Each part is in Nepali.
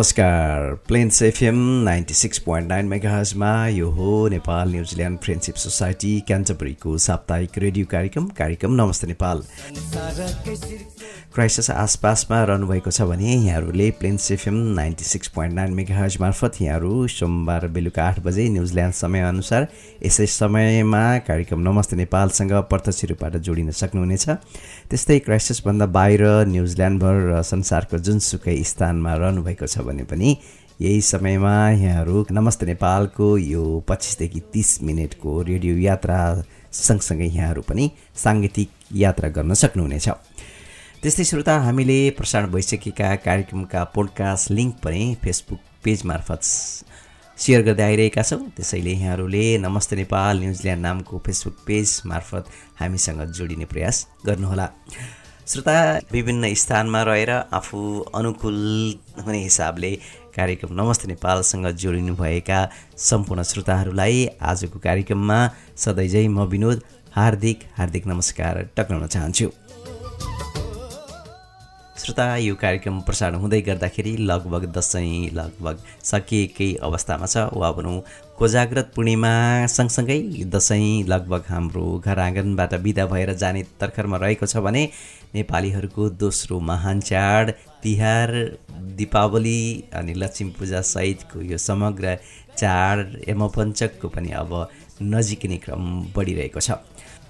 नमस्कार Plains FM ninety six point nine मेगाजमा यो हो Nepal New Zealand friendship society क्यान्टबरीको साप्ताहिक रेडियो कार्यक्रम कार्यक्रम नमस्ते नेपाल। क्राइसिस आसपासमा रहनुभएको छ भने यहाँहरूले Plains FM ninety six point nine megahertz मार्फत यहाँहरू सोमबार बेलुका आठ बजे न्युजिल्यान्ड समयअनुसार यसै समयमा कार्यक्रम नमस्ते नेपालसँग प्रत्यक्ष रूपबाट जोडिन सक्नुहुनेछ। त्यस्तै क्राइसिसभन्दा बाहिर न्युजिल्यान्डभर र संसारको जुनसुकै स्थानमा रहनुभएको छ भने पनि यही समयमा यहाँहरू नमस्ते नेपालको यो पच्चिसदेखि तिस मिनटको रेडियो यात्रा सँगसँगै यहाँहरू पनि साङ्गीतिक यात्रा गर्न सक्नुहुनेछ। त्यस्तै श्रोता हामीले प्रसारण भइसकेका कार्यक्रमका पोडकास्ट लिङ्क पनि फेसबुक पेज मार्फत सेयर गर्दै आइरहेका छौँ। त्यसैले यहाँहरूले नमस्ते नेपाल न्युजिल्यान्ड नामको फेसबुक पेज मार्फत हामीसँग जोडिने प्रयास गर्नुहोला। श्रोता विभिन्न स्थानमा रहेर आफू अनुकूल हुने हिसाबले कार्यक्रम नमस्ते नेपालसँग जोडिनुभएका सम्पूर्ण श्रोताहरूलाई आजको कार्यक्रममा सधैँझै म विनोद हार्दिक हार्दिक नमस्कार टक्राउन चाहन्छु। श्रोता यो कार्यक्रम प्रसारण हुँदै गर्दाखेरि लगभग दसैँ लगभग सकिएकै अवस्थामा छ। वा भनौँ कोजाग्रत पूर्णिमा सँगसँगै दसैँ लगभग हाम्रो घर आँगनबाट बिदा भएर जाने तर्खरमा रहेको छ भने नेपालीहरूको दोस्रो महान चाड तिहार दिपावली अनि लक्ष्मी पूजा सहितको यो समग्र चाड यमपञ्चकको पनि अब नजिकिने क्रम बढिरहेको छ।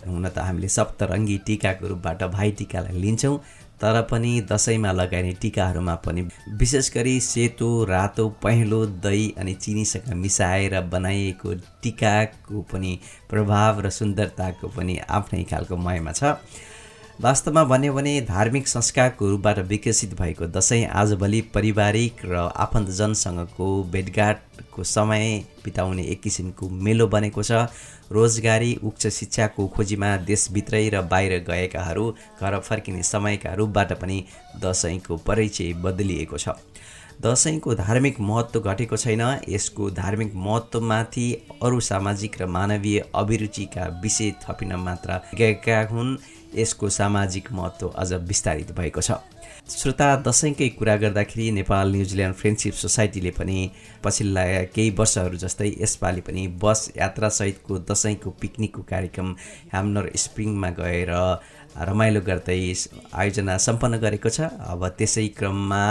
हुन त हामीले सप्तरङ्गी टिकाको रूपबाट भाइ टिकालाई लिन्छौँ तर पनि दसैँमा लगाइने टिकाहरूमा पनि विशेष गरी सेतो रातो पहेँलो दही अनि चिनीसँग मिसाएर बनाइएको टिकाको पनि प्रभाव र सुन्दरताको पनि आफ्नै खालको महिमा छ। वास्तवमा भन्यो भने धार्मिक संस्कारको रूपबाट विकसित भएको दसैँ आजभोलि पारिवारिक र आफन्तजनसँगको भेटघाटको समय बिताउने एक किसिमको मेलो बनेको छ। रोजगारी उच्च शिक्षाको खोजीमा देशभित्रै र बाहिर गएकाहरू घर फर्किने समयका रूपबाट पनि दसैँको परिचय बदलिएको छ। दसैँको धार्मिक महत्त्व घटेको छैन। यसको धार्मिक महत्त्वमाथि अरू सामाजिक र मानवीय अभिरुचिका विषय थपिन मात्र गएका हुन्। यसको सामाजिक महत्त्व अझ विस्तारित भएको छ। श्रोता दसैँकै कुरा गर्दाखेरि नेपाल न्युजिल्यान्ड फ्रेन्डसिप सोसाइटीले पनि पछिल्ला केही वर्षहरू जस्तै यसपालि पनि बस यात्रासहितको दसैँको पिकनिकको कार्यक्रम ह्यामनर स्प्रिङमा गएर रमाइलो गर्दै आयोजना सम्पन्न गरेको छ। अब त्यसै क्रममा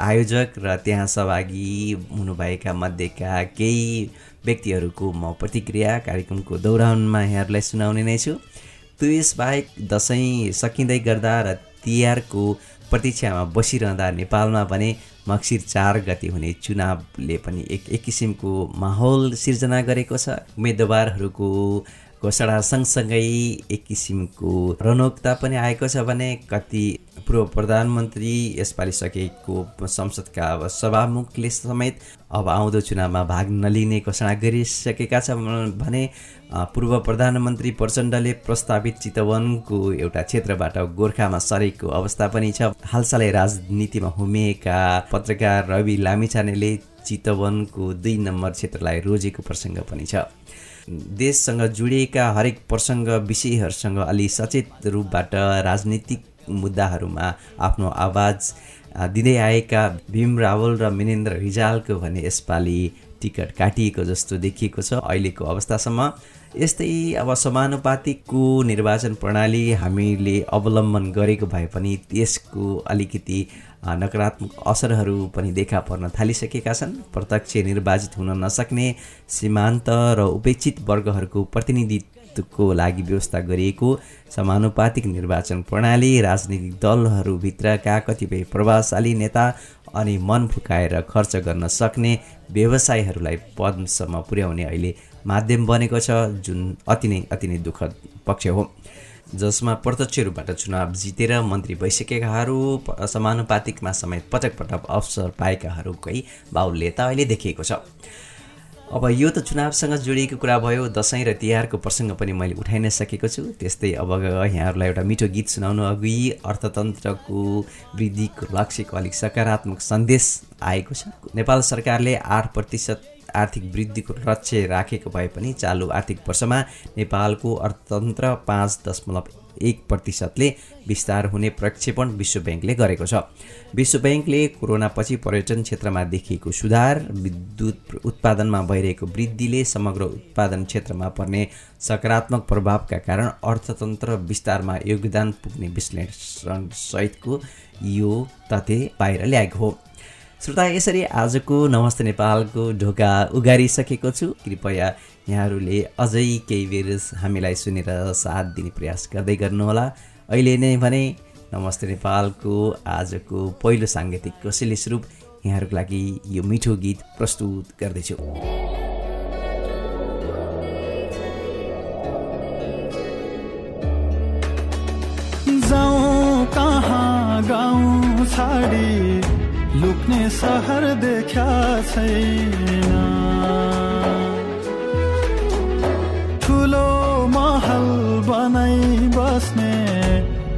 आयोजक र त्यहाँ सहभागी हुनुभएका मध्येका केही व्यक्तिहरूको म प्रतिक्रिया कार्यक्रमको दौरानमा यहाँहरूलाई सुनाउने नै छु। त्यसबाहेक दसैँ सकिँदै गर्दा र तिहारको प्रतीक्षामा बसिरहँदा नेपालमा भने मक्सिर चार गति हुने चुनावले पनि एक एक किसिमको माहौल सिर्जना गरेको छ। उम्मेदवारहरूको घोषणा सँगसँगै एक किसिमको रनौकता पनि आएको छ भने कति पूर्व प्रधानमन्त्री यसपालि सकेको संसदका अब सभामुखले समेत अब आउँदो चुनावमा भाग नलिने घोषणा गरिसकेका छ भने पूर्व प्रधानमन्त्री प्रचण्डले प्रस्तावित चितवनको एउटा क्षेत्रबाट गोर्खामा सरेको अवस्था पनि छ। हालसालै राजनीतिमा हुमिएका पत्रकार रवि लामिछानेले चितवनको दुई नम्बर क्षेत्रलाई रोजेको प्रसङ्ग पनि छ। देशसँग जोडिएका हरेक प्रसङ्ग विषयहरूसँग अलि सचेत रूपबाट राजनीतिक मुद्दाहरूमा आफ्नो आवाज दिँदै आएका भीम रावल र मिनेन्द्र रिजालको भने यसपालि टिकट काटिएको जस्तो देखिएको छ। अहिलेको अवस्थासम्म यस्तै अब समानुपातिकको निर्वाचन प्रणाली हामीले अवलम्बन गरेको भए पनि त्यसको अलिकति नकारात्मक असरहरू पनि देखा पर्न थालिसकेका छन्। प्रत्यक्ष निर्वाचित हुन नसक्ने सीमान्त र उपेक्षित वर्गहरूको प्रतिनिधित्वको लागि व्यवस्था गरिएको समानुपातिक निर्वाचन प्रणाली राजनीतिक दलहरूभित्रका कतिपय प्रभावशाली नेता अनि मन फुकाएर खर्च गर्न सक्ने व्यवसायीहरूलाई पदसम्म पुर्याउने अहिले माध्यम बनेको छ जुन अति नै अति नै दुःखद पक्ष हो। जसमा प्रत्यक्ष रूपबाट चुनाव जितेर मन्त्री भइसकेकाहरू समानुपातिकमा समेत पटक पटक अवसर पाएकाहरूकै बाहुल्य त अहिले देखिएको छ। अब यो त चुनावसँग जोडिएको कुरा भयो दसैँ र तिहारको प्रसङ्ग पनि मैले उठाइ नै सकेको छु। त्यस्तै अब यहाँहरूलाई एउटा मिठो गीत सुनाउनु अघि अर्थतन्त्रको वृद्धिको लक्ष्यको अलिक सकारात्मक सन्देश आएको छ। नेपाल सरकारले आठ प्रतिशत आर्थिक वृद्धिको लक्ष्य राखेको भए पनि चालु आर्थिक वर्षमा नेपालको अर्थतन्त्र पाँच दशमलव एक प्रतिशतले विस्तार हुने प्रक्षेपण विश्व ब्याङ्कले गरेको छ। विश्व ब्याङ्कले कोरोनापछि पर्यटन क्षेत्रमा देखिएको सुधार विद्युत उत्पादनमा भइरहेको वृद्धिले समग्र उत्पादन क्षेत्रमा पर्ने सकारात्मक प्रभावका कारण अर्थतन्त्र विस्तारमा योगदान पुग्ने विश्लेषण सहितको यो तथ्य बाहिर ल्याएको हो। श्रोता यसरी आजको नमस्ते नेपालको ढोका उगारिसकेको छु। कृपया यहाँहरूले अझै केही बेर हामीलाई सुनेर साथ दिने प्रयास गर्दै गर्नुहोला। अहिले नै भने नमस्ते नेपालको आजको पहिलो साङ्गीतिक कसैले स्वरूप यहाँहरूको लागि यो मिठो गीत प्रस्तुत गर्दैछु। कहाँ गाउँ छाडी लुक्ने सहर देखा छैन। ठुलो महल बनाइ बस्ने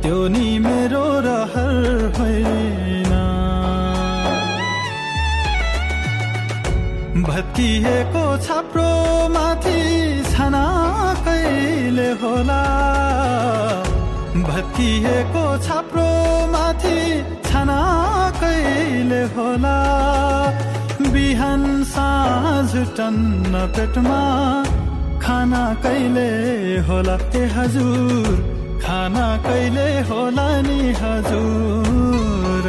त्यो नि मेरो रहर होइन। भत्किएको छाप्रो माथि छना कहिले होला? भत्किएको होला। बिहान साँझ टन्न पेटमा खाना कहिले होला ए हजुर? खाना कहिले होला नि हजुर?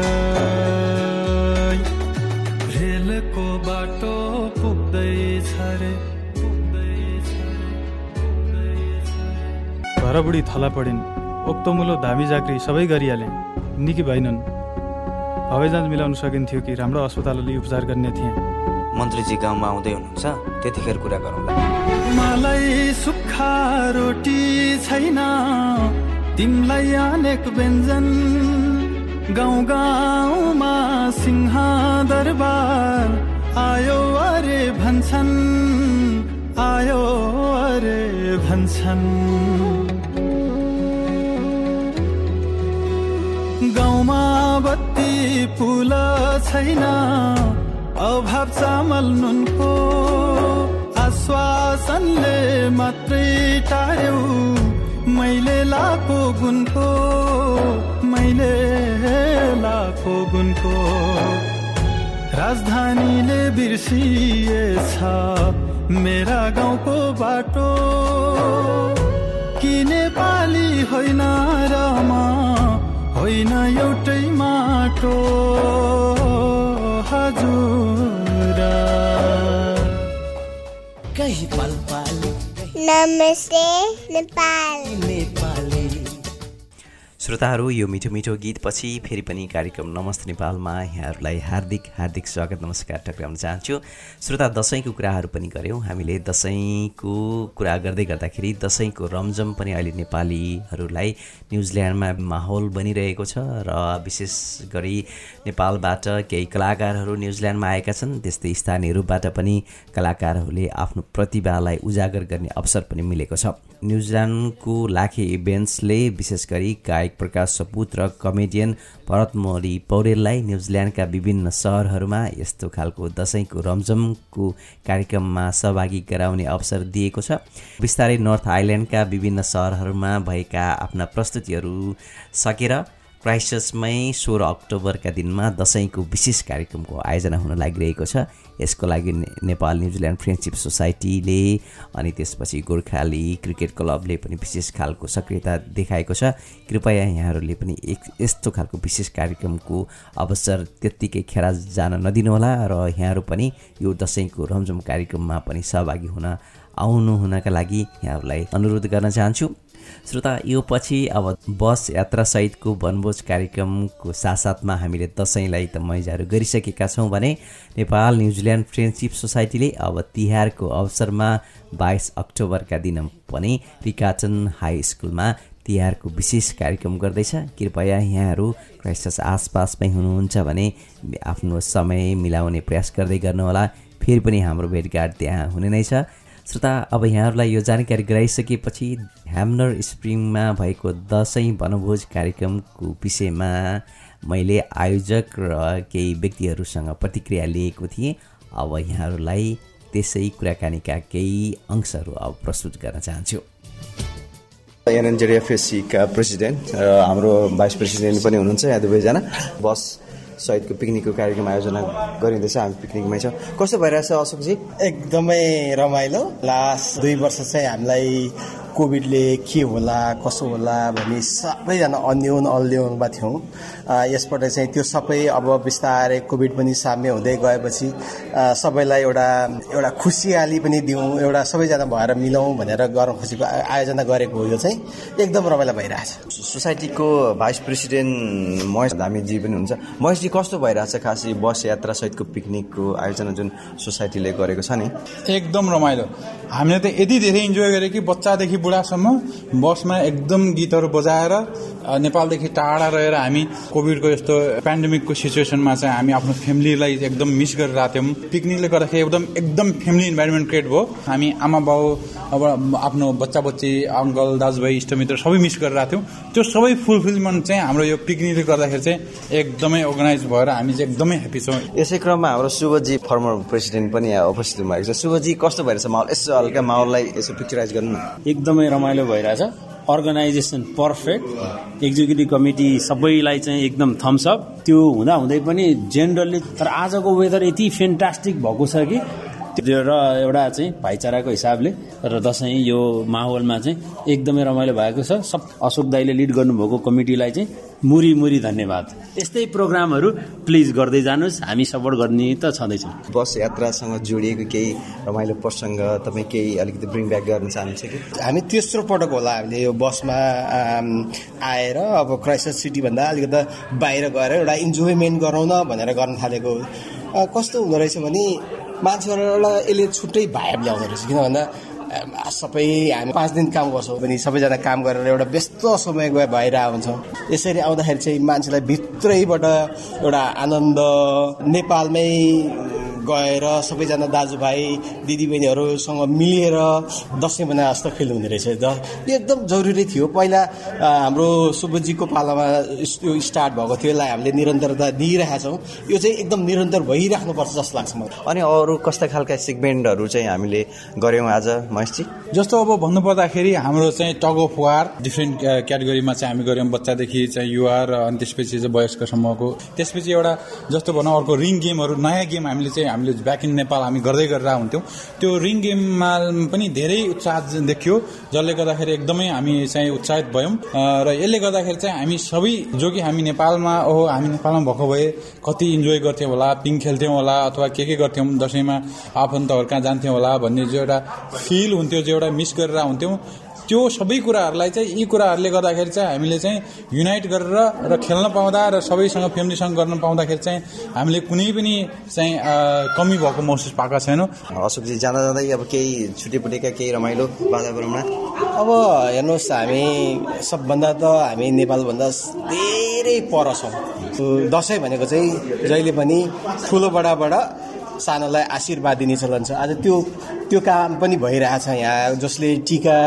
रेलको बाटो पुग्दैछ रे घरबुढी थला पढिन्। ओक्तोमुलो धामी जाक्री सबै गरिहाले। निकी भएनन् हवाई जाँच मिलाउन सकिन्थ्यो कि राम्रो अस्पताल उपचार गर्ने थिएँ। मन्त्रीजी गाउँमा आउँदै हुनुहुन्छ त्यतिखेर कुरा गरौँ मलाई सुक्खा रोटी छैन तिमीलाई अनेक व्यञ्जन। गाउँ गाउँमा सिंह दरबार आयो अरे भन्छन् आयो अरे भन्छन्। पुल छैन। अभाव चामल नुनको आश्वासनले मात्रै टार्यौ। मैले लाको गुनको मैले लाको गुनको राजधानीले बिर्सिएछ मेरा गाउँको बाटो। कि नेपाली होइन रमा होइन एउटै माटो हजुर। नमस्ते नेपाल नेपाली। श्रोताहरू यो मिठो मिठो गीतपछि फेरि पनि कार्यक्रम नमस्ते नेपालमा। यहाँहरूलाई हार्दिक हार्दिक स्वागत नमस्कार टक्राउन चाहन्छु। श्रोता दसैँको कुराहरू पनि गऱ्यौँ। हामीले दसैँको कुरा गर्दै गर्दाखेरि दसैँको रमझम पनि अहिले नेपालीहरूलाई न्युजिल्यान्डमा माहौल बनिरहेको छ र विशेष गरी नेपालबाट केही कलाकारहरू न्युजिल्यान्डमा आएका छन्। त्यस्तै स्थानीय रूपबाट पनि कलाकारहरूले आफ्नो प्रतिभालाई उजागर गर्ने अवसर पनि मिलेको छ। न्युजिल्यान्डको लाखे इभेन्ट्सले विशेष गरी गायक प्रकाश सपुत र कमेडियन भरतमोरी पौडेललाई न्युजिल्यान्डका विभिन्न सहरहरूमा यस्तो खालको दसैँको रमझमको कार्यक्रममा सहभागी गराउने अवसर दिएको छ। बिस्तारै नर्थ आइल्यान्डका विभिन्न सहरहरूमा भएका आफ्ना प्रस्तुतिहरू सकेर क्राइस्टचर्चमै सोह्र अक्टोबरका दिनमा दसैँको विशेष कार्यक्रमको आयोजना हुन लागिरहेको छ। यसको लागि नेपाल न्युजिल्यान्ड फ्रेन्डसिप सोसाइटीले अनि त्यसपछि गोर्खाली क्रिकेट क्लबले पनि विशेष खालको सक्रियता देखाएको छ। कृपया यहाँहरूले पनि एक यस्तो खालको विशेष कार्यक्रमको अवसर त्यत्तिकै खेरा जान नदिनुहोला र यहाँहरू पनि यो दसैँको रमझम कार्यक्रममा पनि सहभागी हुन आउनु हुनका लागि यहाँहरूलाई अनुरोध गर्न चाहन्छु। श्रोता यो पछि अब बस यात्रासहितको वनभोज कार्यक्रमको साथसाथमा हामीले दसैँलाई त मैजाहरू गरिसकेका छौँ भने नेपाल न्युजिल्यान्ड फ्रेन्डसिप सोसाइटीले अब तिहारको अवसरमा बाइस अक्टोबरका दिन पनि रिकाचन हाई स्कुलमा तिहारको विशेष कार्यक्रम गर्दैछ। कृपया यहाँहरू क्राइस्टस आसपासमै हुनुहुन्छ भने आफ्नो समय मिलाउने प्रयास गर्दै गर्नुहोला। फेरि पनि हाम्रो भेटघाट त्यहाँ हुने नै छ। श्रोता अब यहाँहरूलाई यो जानकारी गराइसकेपछि ह्यामनर स्प्रिङमा भएको दसैँ वनभोज कार्यक्रमको विषयमा मैले आयोजक र केही व्यक्तिहरूसँग प्रतिक्रिया लिएको थिएँ। अब यहाँहरूलाई त्यसै कुराकानीका केही अंशहरू अब प्रस्तुत गर्न चाहन्छु। एनएनजेडिएफएससीका प्रेसिडेन्ट र हाम्रो भाइस प्रेसिडेन्ट पनि हुनुहुन्छ। यहाँ दुवैजना। बस सहितको पिकनिकको कार्यक्रम आयोजना गरिँदैछ हामी पिकनिकमै छ। कस्तो भइरहेछ अशोकजी? एकदमै रमाइलो। लास्ट दुई वर्ष चाहिँ हामीलाई कोभिडले के होला कसो होला भन्ने सबैजना अन्योन अल्योनमा थियौँ। यसपल्ट चाहिँ त्यो सबै अब बिस्तारै कोभिड पनि साम्य हुँदै गएपछि सबैलाई एउटा एउटा खुसियाली पनि दिउँ एउटा सबैजना भएर मिलाउँ भनेर गर्न खोजेको आयोजना गरेको हो यो चाहिँ। एकदम रमाइलो भइरहेछ। सोसाइटीको भाइस प्रेसिडेन्ट महेश धामीजी पनि हुन्छ महेशजी कस्तो भइरहेछ खास बस यात्रा सहितको पिकनिकको आयोजना जुन सोसाइटीले गरेको छ नि? एकदम रमाइलो। हामीले त यति धेरै इन्जोय गरेँ कि बच्चादेखि बुढासम्म बसमा एकदम गीतहरू बजाएर नेपालदेखि टाढा रहेर हामी कोभिडको यस्तो पेन्डेमिकको सिचुएसनमा चाहिँ हामी आफ्नो फ्यामिलीलाई एकदम मिस गरिरहेको थियौँ पिकनिकले गर्दाखेरि एकदम एकदम फ्यामिली इन्भाइरोमेन्ट क्रिएट भयो। हामी आमा बाउ अब आफ्नो बच्चा बच्ची अङ्कल दाजुभाइ इष्टमित्र सबै मिस गरिरहेको थियौँ त्यो सबै फुलफिलमेन्ट चाहिँ हाम्रो यो पिकनिकले गर्दाखेरि चाहिँ एकदमै अर्गनाइज भएर हामी चाहिँ एकदमै ह्याप्पी छौँ। यसै क्रममा हाम्रो शुभजी फर्मर प्रेसिडेन्ट पनि यहाँ उपस्थित भएको छ। शुभजी कस्तो भइरहेछ माहौल? यसो हल्का माहौललाई यसो पिक्चराइज गर्नु न। एकदमै रमाइलो भइरहेछ। अर्गनाइजेसन पर्फेक्ट एक्जिक्युटिभ कमिटी सबैलाई चाहिँ एकदम थम्सअप त्यो हुँदा हुँदै पनि जेनरली तर आजको वेदर यति फेन्टास्टिक भएको छ कि र एउटा चाहिँ भाइचाराको हिसाबले र दसैँ यो माहौलमा चाहिँ एकदमै रमाइलो भएको छ। सब अशोक दाईले लिड गर्नुभएको कमिटीलाई चाहिँ मुरी मुरी धन्यवाद। यस्तै प्रोग्रामहरू प्लिज गर्दै जानुहोस्। हामी सपोर्ट गर्ने त छँदैछौँ। बस यात्रासँग जोडिएको केही रमाइलो प्रसङ्ग तपाईँ केही अलिकति ब्रिङ ब्याक गर्न चाहनुहुन्छ कि? हामी तेस्रो पटक होला हामीले यो बसमा आएर अब क्राइसिस सिटीभन्दा अलिकति बाहिर गएर एउटा इन्जोयमेन्ट गरौँ न भनेर गर्न थालेको। कस्तो हुँदो रहेछ भने मान्छेहरूलाई यसले छुट्टै भाइब ल्याउँदो रहेछ। किन भन्दा सबै हामी पाँच दिन काम गर्छौँ भने सबैजना काम गरेर एउटा व्यस्त समय गए भइरहेको हुन्छौँ यसरी आउँदाखेरि चाहिँ मान्छेलाई भित्रैबाट एउटा आनन्द नेपालमै गएर सबैजना दाजुभाइ दिदीबहिनीहरूसँग मिलेर दसैँ मना जस्तो फिल हुने रहेछ यो एकदम जरुरी थियो। पहिला हाम्रो सुब्बजीको पालामा यो स्टार्ट भएको थियो। यसलाई हामीले निरन्तरता दिइरहेका छौँ। यो चाहिँ एकदम निरन्तर भइराख्नुपर्छ जस्तो लाग्छ मलाई। अनि अरू कस्ता खालका सेगमेन्टहरू चाहिँ हामीले गऱ्यौँ आज महेशजी? जस्तो अब भन्नुपर्दाखेरि हाम्रो चाहिँ टग अफ वार डिफ्रेन्ट क्याटेगोरीमा चाहिँ हामी गऱ्यौँ। बच्चादेखि चाहिँ युवा र अनि त्यसपछि चाहिँ वयस्कसम्मको। त्यसपछि एउटा जस्तो भनौँ अर्को रिङ गेमहरू नयाँ गेम हामीले चाहिँ हामीले ब्याक इन नेपाल हामी गर्दै गरेर हुन्थ्यौँ। त्यो रिङ गेममा पनि धेरै उत्साह देखियो जसले गर्दाखेरि एकदमै हामी चाहिँ उत्साहित भयौँ। र यसले गर्दाखेरि चाहिँ हामी सबै जो कि हामी नेपालमा ओहो हामी नेपालमा भएको भए कति इन्जोय गर्थ्यौँ होला पिङ खेल्थ्यौँ होला अथवा के के गर्थ्यौँ दसैँमा आफन्तहरू कहाँ जान्थ्यौँ होला भन्ने जो एउटा फिल हुन्थ्यो जो एउटा मिस गरेर हुन्थ्यौँ। त्यो सबै कुराहरूलाई चाहिँ यी कुराहरूले गर्दाखेरि चाहिँ हामीले चाहिँ युनाइट गरेर र खेल्न पाउँदा र सबैसँग फ्यामिलीसँग गर्न पाउँदाखेरि चाहिँ हामीले कुनै पनि चाहिँ कमी भएको महसुस पाएका छैनौँ। अशोकजी जाँदा जाँदै अब केही छुटेपुटेका केही रमाइलो वातावरणमा? अब हेर्नुहोस् हामी सबभन्दा त हामी नेपालभन्दा धेरै पर छौँ। दसैँ भनेको चाहिँ जहिले पनि ठुलो बडाबाट सानोलाई आशीर्वाद दिने चलन छ। आज त्यो त्यो काम पनि भइरहेछ यहाँ। जसले टिका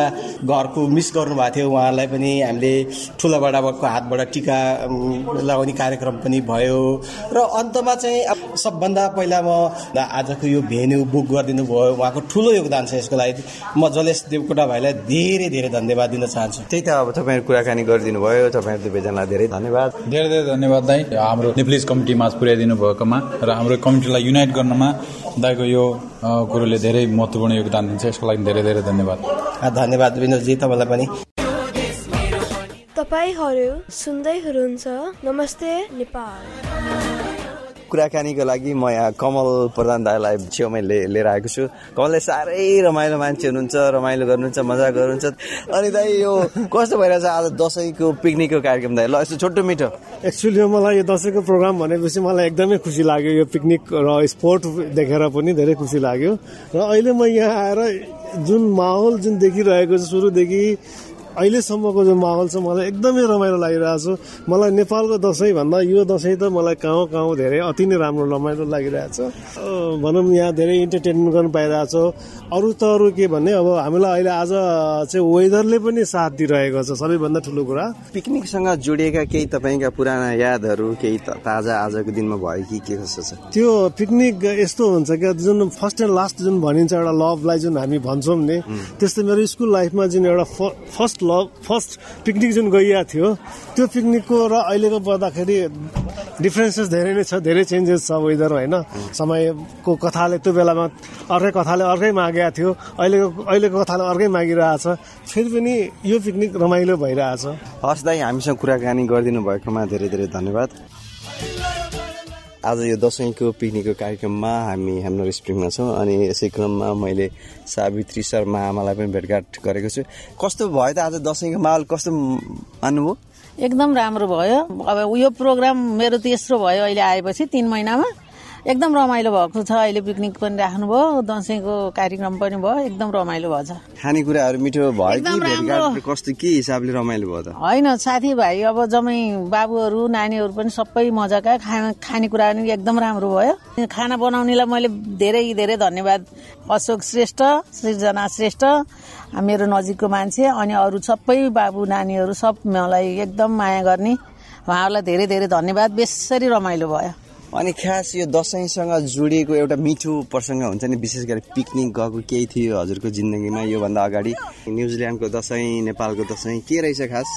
घरको मिस गर्नुभएको थियो उहाँहरूलाई पनि हामीले ठुलो बडाको हातबाट टिका लगाउने कार्यक्रम पनि भयो। र अन्तमा चाहिँ अब सबभन्दा पहिला म आजको यो भेन्यू बुक गरिदिनु भयो। उहाँको ठुलो योगदान छ यसको लागि। म जलेस देवकोटा भाइलाई धेरै धेरै धन्यवाद दिन चाहन्छु। त्यही त अब तपाईँहरू कुराकानी गरिदिनु भयो। तपाईँहरू दुवैजनालाई धेरै धन्यवाद। धेरै धेरै धन्यवाद दाई। हाम्रो नेप्लिज कमिटीमा पुर्याइदिनु भएकोमा र हाम्रो कमिटीलाई युनाइट गर्नमा दाईको यो कुरोले धेरै महत्त्वपूर्ण योगदान दिन्छ। यसको लागि धेरै धेरै धन्यवाद। धन्यवाद विनोदजी तपाईँलाई पनि। तपाईँहरू सुन्दै हुनुहुन्छ नमस्ते नेपाल। कुराकानीको लागि म यहाँ कमल प्रधान दाईलाई छेउमै लिएर आएको छु। कमलले साह्रै रमाइलो मान्छे हुनुहुन्छ रमाइलो गर्नुहुन्छ मजा गर्नुहुन्छ। अनि दाई यो कस्तो भइरहेछ आज दसैँको पिकनिकको कार्यक्रम दाई? ल यस्तो छोटो मिठो। एक्चुली मलाई यो दसैँको प्रोग्राम भनेपछि मलाई एकदमै खुसी लाग्यो। यो पिकनिक र स्पोर्ट देखेर पनि धेरै खुसी लाग्यो। र अहिले म यहाँ आएर जुन माहौल जुन देखिरहेको छ सुरुदेखि अहिलेसम्मको जो माहौल छ मलाई एकदमै रमाइलो लागिरहेको छ। मलाई नेपालको दसैँ भन्दा यो दसैँ त मलाई गाउँ गाउँ धेरै अति नै राम्रो रमाइलो लागिरहेछ भनौँ यहाँ धेरै इन्टरटेनमेन्ट गर्न पाइरहेछ अरू त अरू के भन्ने अब हामीलाई अहिले आज चाहिँ वेदरले पनि साथ दिइरहेको छ सबैभन्दा ठुलो कुरा। पिकनिकसँग जोडिएका केही तपाईँका पुराना यादहरू केही ताजा आजको दिनमा भयो कि के कस्तो छ? त्यो पिकनिक यस्तो हुन्छ क्या जुन फर्स्ट एन्ड लास्ट जुन भनिन्छ एउटा लभलाई जुन हामी भन्छौँ नि त्यस्तै मेरो स्कुल लाइफमा जुन एउटा फर्स्ट लभ फर्स्ट पिकनिक जुन गइएको थियो त्यो पिकनिकको र अहिलेको पर्दाखेरि डिफ्रेन्सेस धेरै नै छ धेरै चेन्जेस छ वेदर होइन? समयको कथाले त्यो बेलामा अर्कै कथाले अर्कै मागेको थियो। अहिलेको अहिलेको कथाले अर्कै मागिरहेछ। फेरि पनि यो पिकनिक रमाइलो भइरहेछ। हस् दाई हामीसँग कुराकानी गरिदिनु भएकोमा धेरै धेरै धन्यवाद। आज यो दसैँको पिकनिकको कार्यक्रममा हामी हाम्रो स्प्रिङमा छौँ अनि यसै क्रममा मैले सावित्री शर्मा आमालाई पनि भेटघाट गरेको छु। कस्तो भयो त आज दसैँको माहौल? कस्तो मान्नुभयो एकदम राम्रो भयो। अब यो प्रोग्राम मेरो तेस्रो भयो अहिले आएपछि तिन महिनामा। एकदम रमाइलो भएको छ। अहिले पिकनिक पनि राख्नुभयो दसैँको कार्यक्रम पनि भयो एकदम रमाइलो भएछ खानेकुराहरू मिठो भयो कस्तो के हिसाबले रमाइलो भयो त? होइन साथीभाइ अब जम्मै बाबुहरू नानीहरू पनि सबै मजाका खाना खानेकुरा पनि एकदम राम्रो भयो। खाना बनाउनेलाई मैले धेरै धेरै धन्यवाद। अशोक श्रेष्ठ सृजना श्रेष्ठ मेरो नजिकको मान्छे अनि अरू सबै बाबु नानीहरू सब मलाई एकदम माया गर्ने। उहाँहरूलाई धेरै धेरै धन्यवाद। बेसरी रमाइलो भयो। अनि खास यो दसैँसँग जोडिएको एउटा मिठो प्रसङ्ग हुन्छ नि विशेष गरी पिकनिक गएको केही थियो हजुरको जिन्दगीमा योभन्दा अगाडि। न्युजिल्यान्डको दसैँ नेपालको दसैँ के रहेछ खास?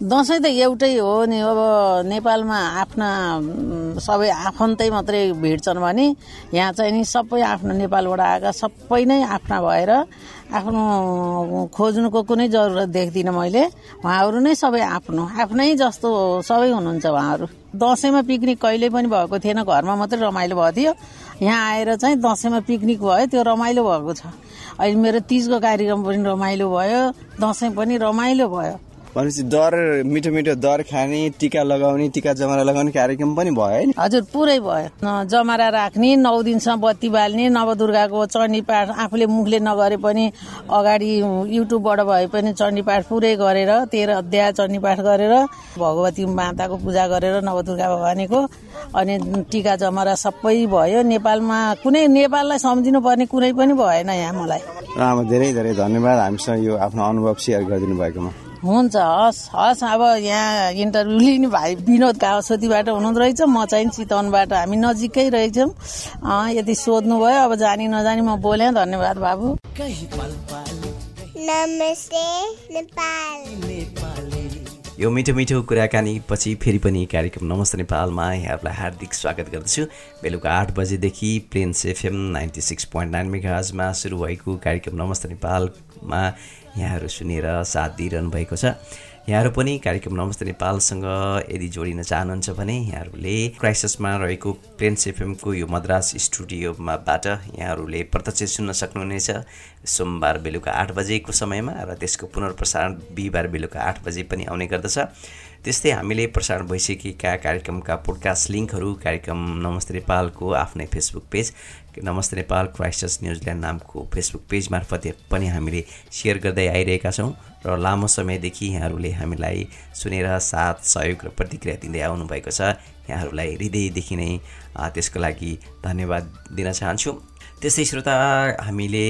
दसैँ त एउटै हो नि अब नेपालमा आफ्ना सबै आफन्तै मात्रै भिड्छन् भने यहाँ चाहिँ नि सबै आफ्नो नेपालबाट आएका सबै नै आफ्ना भएर आफ्नो खोज्नुको कुनै जरुरत देख्दिनँ मैले। उहाँहरू नै सबै आफ्नो आफ्नै जस्तो सबै हुनुहुन्छ उहाँहरू। दसैँमा पिकनिक कहिले पनि भएको थिएन घरमा मात्रै रमाइलो भएको थियो। यहाँ आएर चाहिँ दसैँमा पिकनिक भयो त्यो रमाइलो भएको छ। अहिले मेरो तिजको कार्यक्रम पनि रमाइलो भयो दसैँ पनि रमाइलो भयो। भनेपछि दर मिठो मिठो दर खाने टिका लगाउने टिका जमारा लगाउने कार्यक्रम पनि भयो है हजुर पुरै भयो। जमारा राख्ने नौ दिनसम्म बत्ती बाल्ने नवदुर्गाको चण्डी पाठ आफूले मुखले नगरे पनि अगाडि युट्युबबाट भए पनि चण्डी पाठ पुरै गरेर तेह्र अध्याय चण्डी पाठ गरेर भगवती माताको पूजा गरेर नवदुर्गा भवानीको अनि टिका जमरा सबै भयो। नेपालमा कुनै नेपाललाई सम्झिनु पर्ने कुनै पनि भएन यहाँ मलाई। धेरै धेरै धन्यवाद हामीसँग यो आफ्नो अनुभव सेयर गरिदिनु भएकोमा हुन्छ हस् हस् अब यहाँ इन्टरभ्यू लिने भाइ विनोद कावसोतीबाट हुनुहुँदो रहेछ। म चाहिँ चितवनबाट हामी नजिकै रहेछौँ। अँ, यदि सोध्नुभयो अब जानी नजानी म बोलेँ। धन्यवाद बाबु। नमस्ते नेपाल। यो मिठो मिठो कुराकानी पछि फेरि पनि कार्यक्रम नमस्ते नेपालमा यहाँहरूलाई हार्दिक स्वागत गर्दछु। बेलुका आठ बजेदेखि Plains FM ninety six point nine मेगाजमा सुरु भएको कार्यक्रम नमस्ते नेपालमा यहाँहरू सुनेर साथ दिइरहनु भएको छ। यहाँहरू पनि कार्यक्रम नमस्ते नेपालसँग यदि जोडिन चाहनुहुन्छ भने यहाँहरूले क्राइसिसमा रहेको प्लेन्स एफएमको यो मद्रास स्टुडियोमाबाट यहाँहरूले प्रत्यक्ष सुन्न सक्नुहुनेछ। सोमबार बेलुका आठ बजेको समयमा र त्यसको पुनर्प्रसारण बिहिबार बेलुका आठ बजे पनि आउने गर्दछ। त्यस्तै हामीले प्रसारण भइसकेका कार्यक्रमका पोडकास्ट लिङ्कहरू कार्यक्रम नमस्ते नेपालको आफ्नै फेसबुक पेज नमस्ते नेपाल क्राइस्टर्स न्युजिल्यान्ड नामको फेसबुक पेज मार्फत पनि हामीले सेयर गर्दै आइरहेका छौँ र लामो समयदेखि यहाँहरूले हामीलाई सुनेर साथ सहयोग र प्रतिक्रिया दिँदै आउनुभएको छ। यहाँहरूलाई हृदयदेखि नै त्यसको लागि धन्यवाद दिन चाहन्छु। त्यस्तै श्रोता हामीले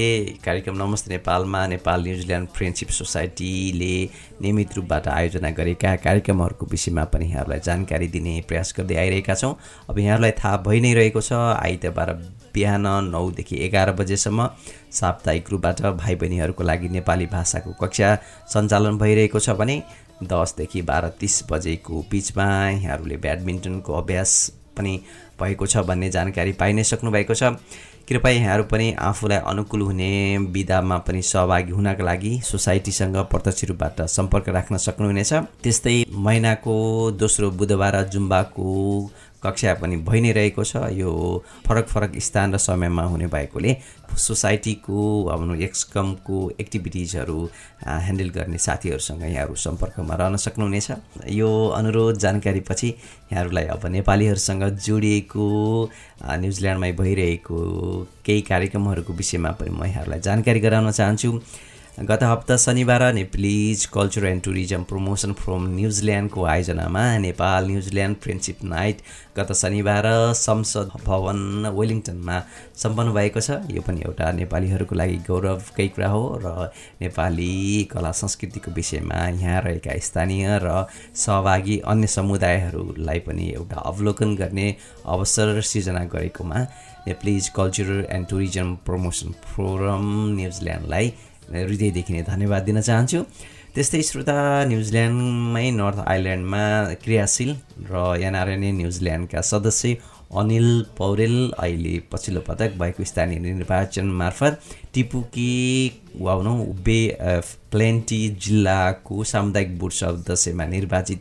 कार्यक्रम नमस्ते नेपालमा नेपाल न्युजिल्यान्ड फ्रेन्डसिप सोसाइटीले नियमित रूपबाट आयोजना गरेका कार्यक्रमहरूको विषयमा पनि यहाँहरूलाई जानकारी दिने प्रयास गर्दै आइरहेका छौँ। अब यहाँहरूलाई थाहा भइ नै रहेको छ आइतबार बिहान नौदेखि एघार बजेसम्म साप्ताहिक रूपबाट भाइ बहिनीहरूको लागि नेपाली भाषाको कक्षा सञ्चालन भइरहेको छ भने दसदेखि बाह्र तिस बजेको बिचमा यहाँहरूले ब्याडमिन्टनको अभ्यास पनि भएको छ भन्ने जानकारी पाइ नै सक्नुभएको छ। कृपया यहाँहरू पनि आफूलाई अनुकूल हुने विधामा पनि सहभागी हुनका लागि सोसाइटीसँग प्रत्यक्ष रूपबाट सम्पर्क राख्न सक्नुहुनेछ। त्यस्तै महिनाको दोस्रो बुधबार जुम्बाको कक्षा पनि भइ नै रहेको छ। यो फरक फरक स्थान र समयमा हुने भएकोले सोसाइटीको अब एक्सकमको एक्टिभिटिजहरू ह्यान्डल गर्ने साथीहरूसँग यहाँहरू सम्पर्कमा रहन सक्नुहुनेछ। यो अनुरोध जानकारीपछि यहाँहरूलाई अब नेपालीहरूसँग जोडिएको न्युजिल्यान्डमै भइरहेको केही कार्यक्रमहरूको विषयमा पनि म यहाँहरूलाई जानकारी गराउन चाहन्छु। गत हप्ता शनिबार Nepalese culture and tourism promotion from न्युजिल्यान्डको आयोजनामा Nepal New Zealand friendship night गत शनिबार संसद भवन वेलिङटनमा सम्पन्न भएको छ। यो पनि एउटा नेपालीहरूको लागि गौरवकै कुरा हो र नेपाली कला संस्कृतिको विषयमा यहाँ रहेका स्थानीय र सहभागी अन्य समुदायहरूलाई पनि एउटा अवलोकन गर्ने अवसर सिर्जना गरेकोमा Nepalese cultural and tourism promotion forum न्युजिल्यान्डलाई हृदयदेखि नै धन्यवाद दिन चाहन्छु। त्यस्तै श्रोता न्युजिल्यान्डमै नर्थ आइल्यान्डमा क्रियाशील र एनआरएनए न्युजिल्यान्डका सदस्य अनिल पौडेल अहिले पछिल्लो पटक भएको स्थानीय निर्वाचन मार्फत टिपुकी वा भनौँ बे प्लेन्टी जिल्लाको सामुदायिक बोर्ड सदस्यमा निर्वाचित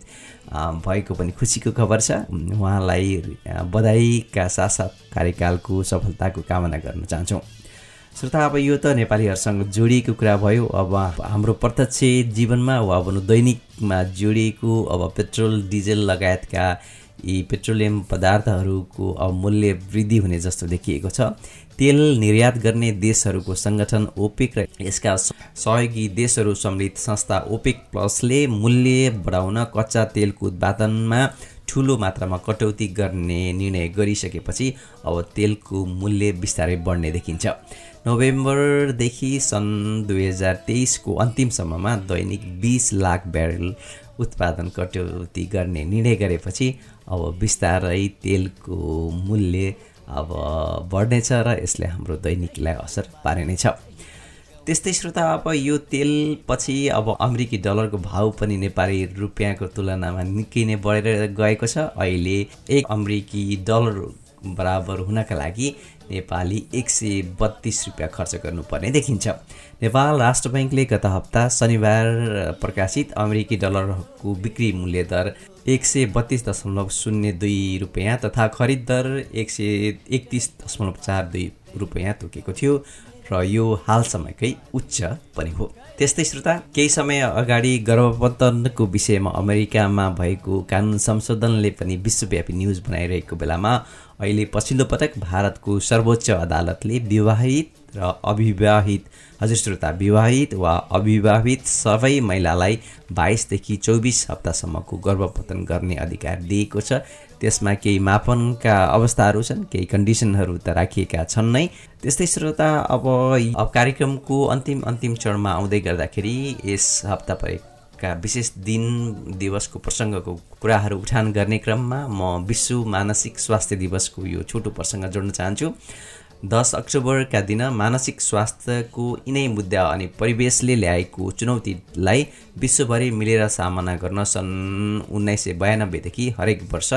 भएको पनि खुसीको खबर छ। उहाँलाई बधाईका साथसाथ कार्यकालको सफलताको कामना गर्न चाहन्छौँ। श्रोता अब यो त नेपालीहरूसँग जोडिएको कुरा भयो। अब हाम्रो प्रत्यक्ष जीवनमा वा भनौँ दैनिकमा जोडिएको अब पेट्रोल डिजेल लगायतका यी पेट्रोलियम पदार्थहरूको अब मूल्य वृद्धि हुने जस्तो देखिएको छ। तेल निर्यात गर्ने देशहरूको सङ्गठन ओपेक र यसका सहयोगी देशहरू सम्मिलित संस्था ओपेक प्लसले मूल्य बढाउन कच्चा तेलको उत्पादनमा ठुलो मात्रामा कटौती गर्ने निर्णय गरिसकेपछि अब तेलको मूल्य बिस्तारै बढ्ने देखिन्छ। नोभेम्बरदेखि सन् दुई हजार तेइसको अन्तिमसम्ममा दैनिक बिस लाख ब्यारेल उत्पादन कटौती गर्ने निर्णय गरेपछि अब बिस्तारै तेलको मूल्य अब बढ्नेछ र यसले हाम्रो दैनिकलाई असर पार्ने छ त्यस्तै श्रोता अब यो तेल पछि अब अमेरिकी डलरको भाउ पनि नेपाली रुपियाँको तुलनामा निकै नै बढेर गएको छ। अहिले एक अमेरिकी डलर बराबर हुनका लागि नेपाली एक सय बत्तिस रुपियाँ खर्च गर्नुपर्ने देखिन्छ। नेपाल राष्ट्र ब्याङ्कले गत हप्ता शनिबार प्रकाशित अमेरिकी डलरको बिक्री मूल्य दर एक सय बत्तिस दशमलव शून्य दुई रुपियाँ तथा खरिद दर एक सय एकतिस दशमलव चार दुई रुपियाँ तोकेको थियो र यो हालसम्मकै उच्च पनि हो। त्यस्तै श्रोता केही समय अगाडि गर्भपतनको विषयमा अमेरिकामा भएको कानुन संशोधनले पनि विश्वव्यापी न्युज बनाइरहेको बेलामा अहिले पछिल्लो पटक भारतको सर्वोच्च अदालतले विवाहित र अविवाहित हजुर श्रोता विवाहित वा अविवाहित सबै महिलालाई बाइसदेखि चौबिस हप्तासम्मको गर्भपतन गर्ने अधिकार दिएको छ। त्यसमा केही मापनका अवस्थाहरू छन् केही कन्डिसनहरू त राखिएका छन् नै। त्यस्तै श्रोता अब कार्यक्रमको अन्तिम अन्तिम चरणमा आउँदै गर्दाखेरि यस हप्ता परेको विशेष दिन दिवसको प्रसङ्गको कुराहरू उठान गर्ने क्रममा म विश्व मानसिक स्वास्थ्य दिवसको यो छोटो प्रसङ्ग जोड्न चाहन्छु। दस अक्टोबरका दिन मानसिक स्वास्थ्यको यिनै मुद्दा अनि परिवेशले ल्याएको चुनौतीलाई विश्वभरि मिलेर सामना गर्न सन् उन्नाइस सय बयानब्बेदेखि हरेक वर्ष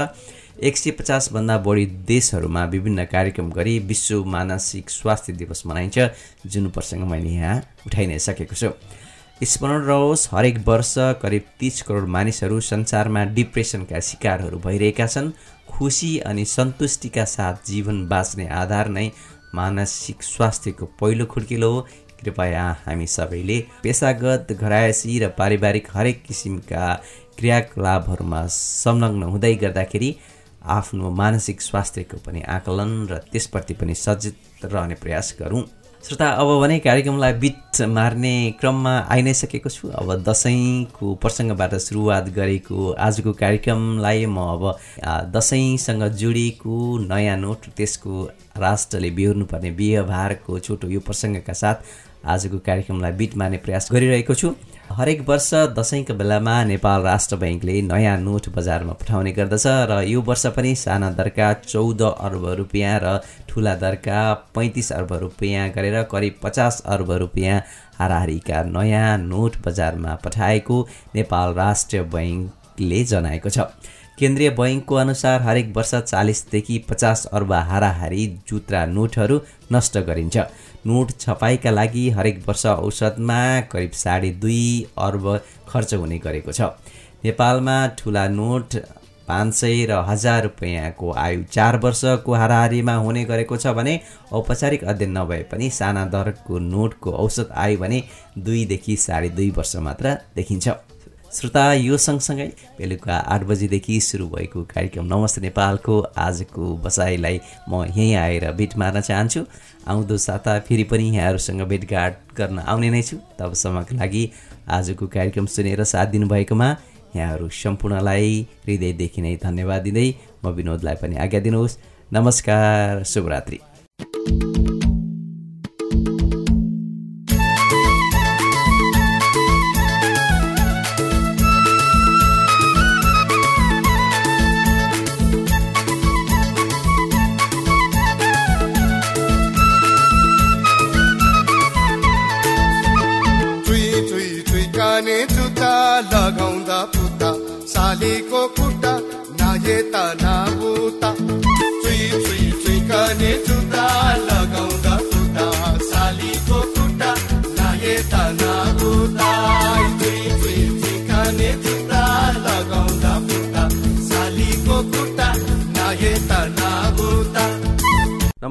एक सय पचासभन्दा बढी देशहरूमा विभिन्न कार्यक्रम गरी विश्व मानसिक स्वास्थ्य दिवस मनाइन्छ। जुन प्रसङ्ग मैले यहाँ उठाइ नै सकेको छु। स्मरण रहोस् हरेक वर्ष करिब तिस करोड मानिसहरू संसारमा डिप्रेसनका शिकारहरू भइरहेका छन्। खुसी अनि सन्तुष्टिका साथ जीवन बाँच्ने आधार नै मानसिक स्वास्थ्यको पहिलो खुड्किलो हो। कृपया हामी सबैले पेसागत घरायसी र पारिवारिक हरेक किसिमका क्रियाकलापहरूमा संलग्न हुँदै गर्दाखेरि आफ्नो मानसिक स्वास्थ्यको पनि आकलन र त्यसप्रति पनि सचेत रहने प्रयास गरौँ। श्रोता अब भने कार्यक्रमलाई बिट मार्ने क्रममा आइ नै सकेको छु। अब दसैँको प्रसङ्गबाट सुरुवात गरेको आजको कार्यक्रमलाई म अब दसैँसँग जोडिएको नयाँ नोट त्यसको राष्ट्रले बिहोर्नुपर्ने व्यवहारको छोटो यो प्रसङ्गका साथ आजको कार्यक्रमलाई बिट मार्ने प्रयास गरिरहेको छु। हरेक वर्ष दसैँको बेलामा नेपाल राष्ट्र ब्याङ्कले नयाँ नोट बजारमा पठाउने गर्दछ र यो वर्ष पनि साना दरका चौध अर्ब रुपियाँ र ठुला दरका पैँतिस अर्ब रुपियाँ गरेर करिब पचास अर्ब रुपियाँ हाराहारीका नयाँ नोट बजारमा पठाएको नेपाल राष्ट्रिय बैङ्कले जनाएको छ। केन्द्रीय बैङ्कको अनुसार हरेक वर्ष चालिसदेखि पचास अर्ब हाराहारी जुत्रा नोटहरू नष्ट गरिन्छ। नोट छपाईका लागि हरेक वर्ष औसतमा करिब साढे दुई अर्ब खर्च हुने गरेको छ। नेपालमा ठुला नोट पाँच सय र हजार रुपियाँको आयु चार वर्षको हाराहारीमा हुने गरेको छ भने औपचारिक अध्ययन नभए पनि साना दरको नोटको औसत आयु भने दुईदेखि साढे दुई वर्ष मात्र देखिन्छ। श्रोता यो सँगसँगै बेलुका आठ बजीदेखि सुरु भएको कार्यक्रम नमस्ते नेपालको आजको बसाइलाई म यहीँ आएर भेट मार्न चाहन्छु। आउँदो साता फेरि पनि यहाँहरूसँग भेटघाट गर्न आउने नै छु। तबसम्मको लागि आजको कार्यक्रम सुनेर साथ दिनुभएकोमा यहाँहरू सम्पूर्णलाई हृदयदेखि नै धन्यवाद दिँदै म विनोदलाई पनि आज्ञा दिनुहोस्। नमस्कार शुभरात्रि।